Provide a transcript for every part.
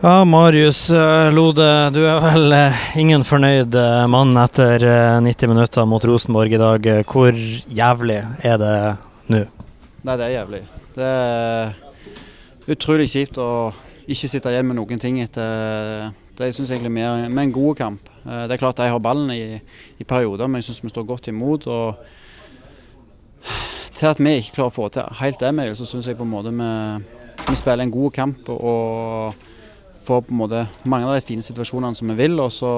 Ja, Marius eh, Lode, du er vel eh, ingen fornøyd eh, mann etter 90 minutter mot Rosenborg i dag. Hvor jævlig er det nå? Nei, det er jævlig. Det er utrolig kjipt å ikke sitte igjen med noen ting etter det jeg synes egentlig mer med en god kamp. Det er klart de har ballen i, i perioder, men jeg syns vi står godt imot. og Til at vi ikke klarer å få til helt det med, så syns jeg på en måte vi, vi spiller en god kamp. og får på en måte mange av de fine situasjonene som vi vil. Og så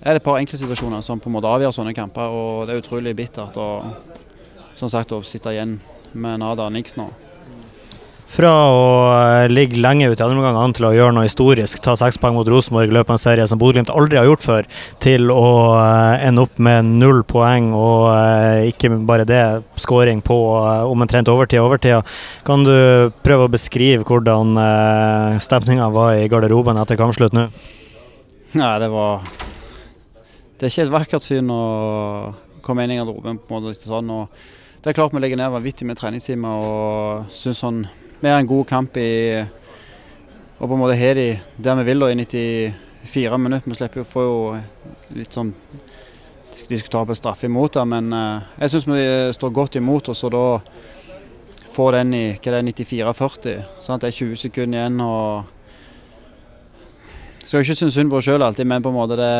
er det et par enkle situasjoner som på en måte avgjør sånne kamper. Og det er utrolig bittert å, som sagt, å sitte igjen med nada niks nå. Fra å eh, ligge lenge ute i andre til å gjøre noe historisk, ta seks poeng mot Rosenborg, løpe en serie som Bodø-Glimt aldri har gjort før, til å eh, ende opp med null poeng og eh, ikke bare det, skåring på omtrent overtid overtida. Kan du prøve å beskrive hvordan stemninga var i garderoben etter kampslutt nå? Nei, det var Det er ikke et vakkert syn å komme inn i garderoben på en måte sånn. og det er klart vi legger ned vanvittig med treningstimer og syns sånn vi har en god kamp i og på en måte har de der vi vil da, i 94 minutter. Vi slipper jo få litt sånn De skal ta opp en straffe imot da, men uh, jeg syns vi står godt imot. Og så da får den i hva det er, 94-40. Sånn det er 20 sekunder igjen. og Skal ikke synes synd på oss sjøl alltid, men på en måte det,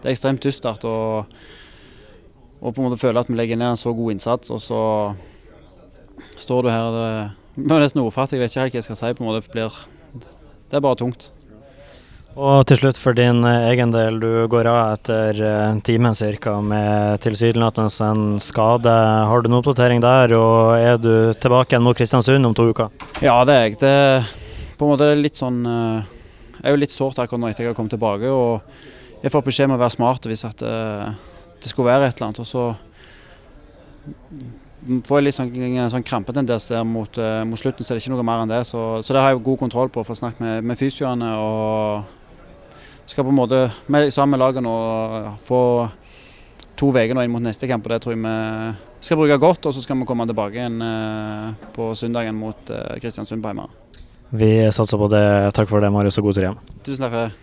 det er ekstremt dystert. Og, og på en måte føle at vi legger ned en så god innsats, og så står du her. Det, jeg er nesten ordfattig, jeg vet ikke helt hva jeg skal si. på en måte. Det, blir, det er bare tungt. Og til slutt for din eh, egen del, du går av etter en time ca. med tilsynelatende en skade. Har du noen oppdatering der, og er du tilbake igjen mot Kristiansund om to uker? Ja, det er jeg. Det er på en måte er litt sånn Jeg eh, er jo litt sårt akkurat nå etter jeg har kommet tilbake. og Jeg får beskjed om å være smart hvis det, eh, det skulle være et eller annet. og så får litt sånn, sånn krampetendens der mot, uh, mot, slutten, så det er ikke noe mer enn det. Så, så det har jeg god kontroll på for å snakke med, med fysioene. Og skal på en måte med, sammen med laget nå få to uker inn mot neste kamp. og Det tror jeg vi skal bruke godt. Og så skal vi komme tilbake igjen uh, på søndagen mot Kristiansund på hjemme. Vi satser på det. Takk for det, Marius, og god tur hjem. Tusen takk for det.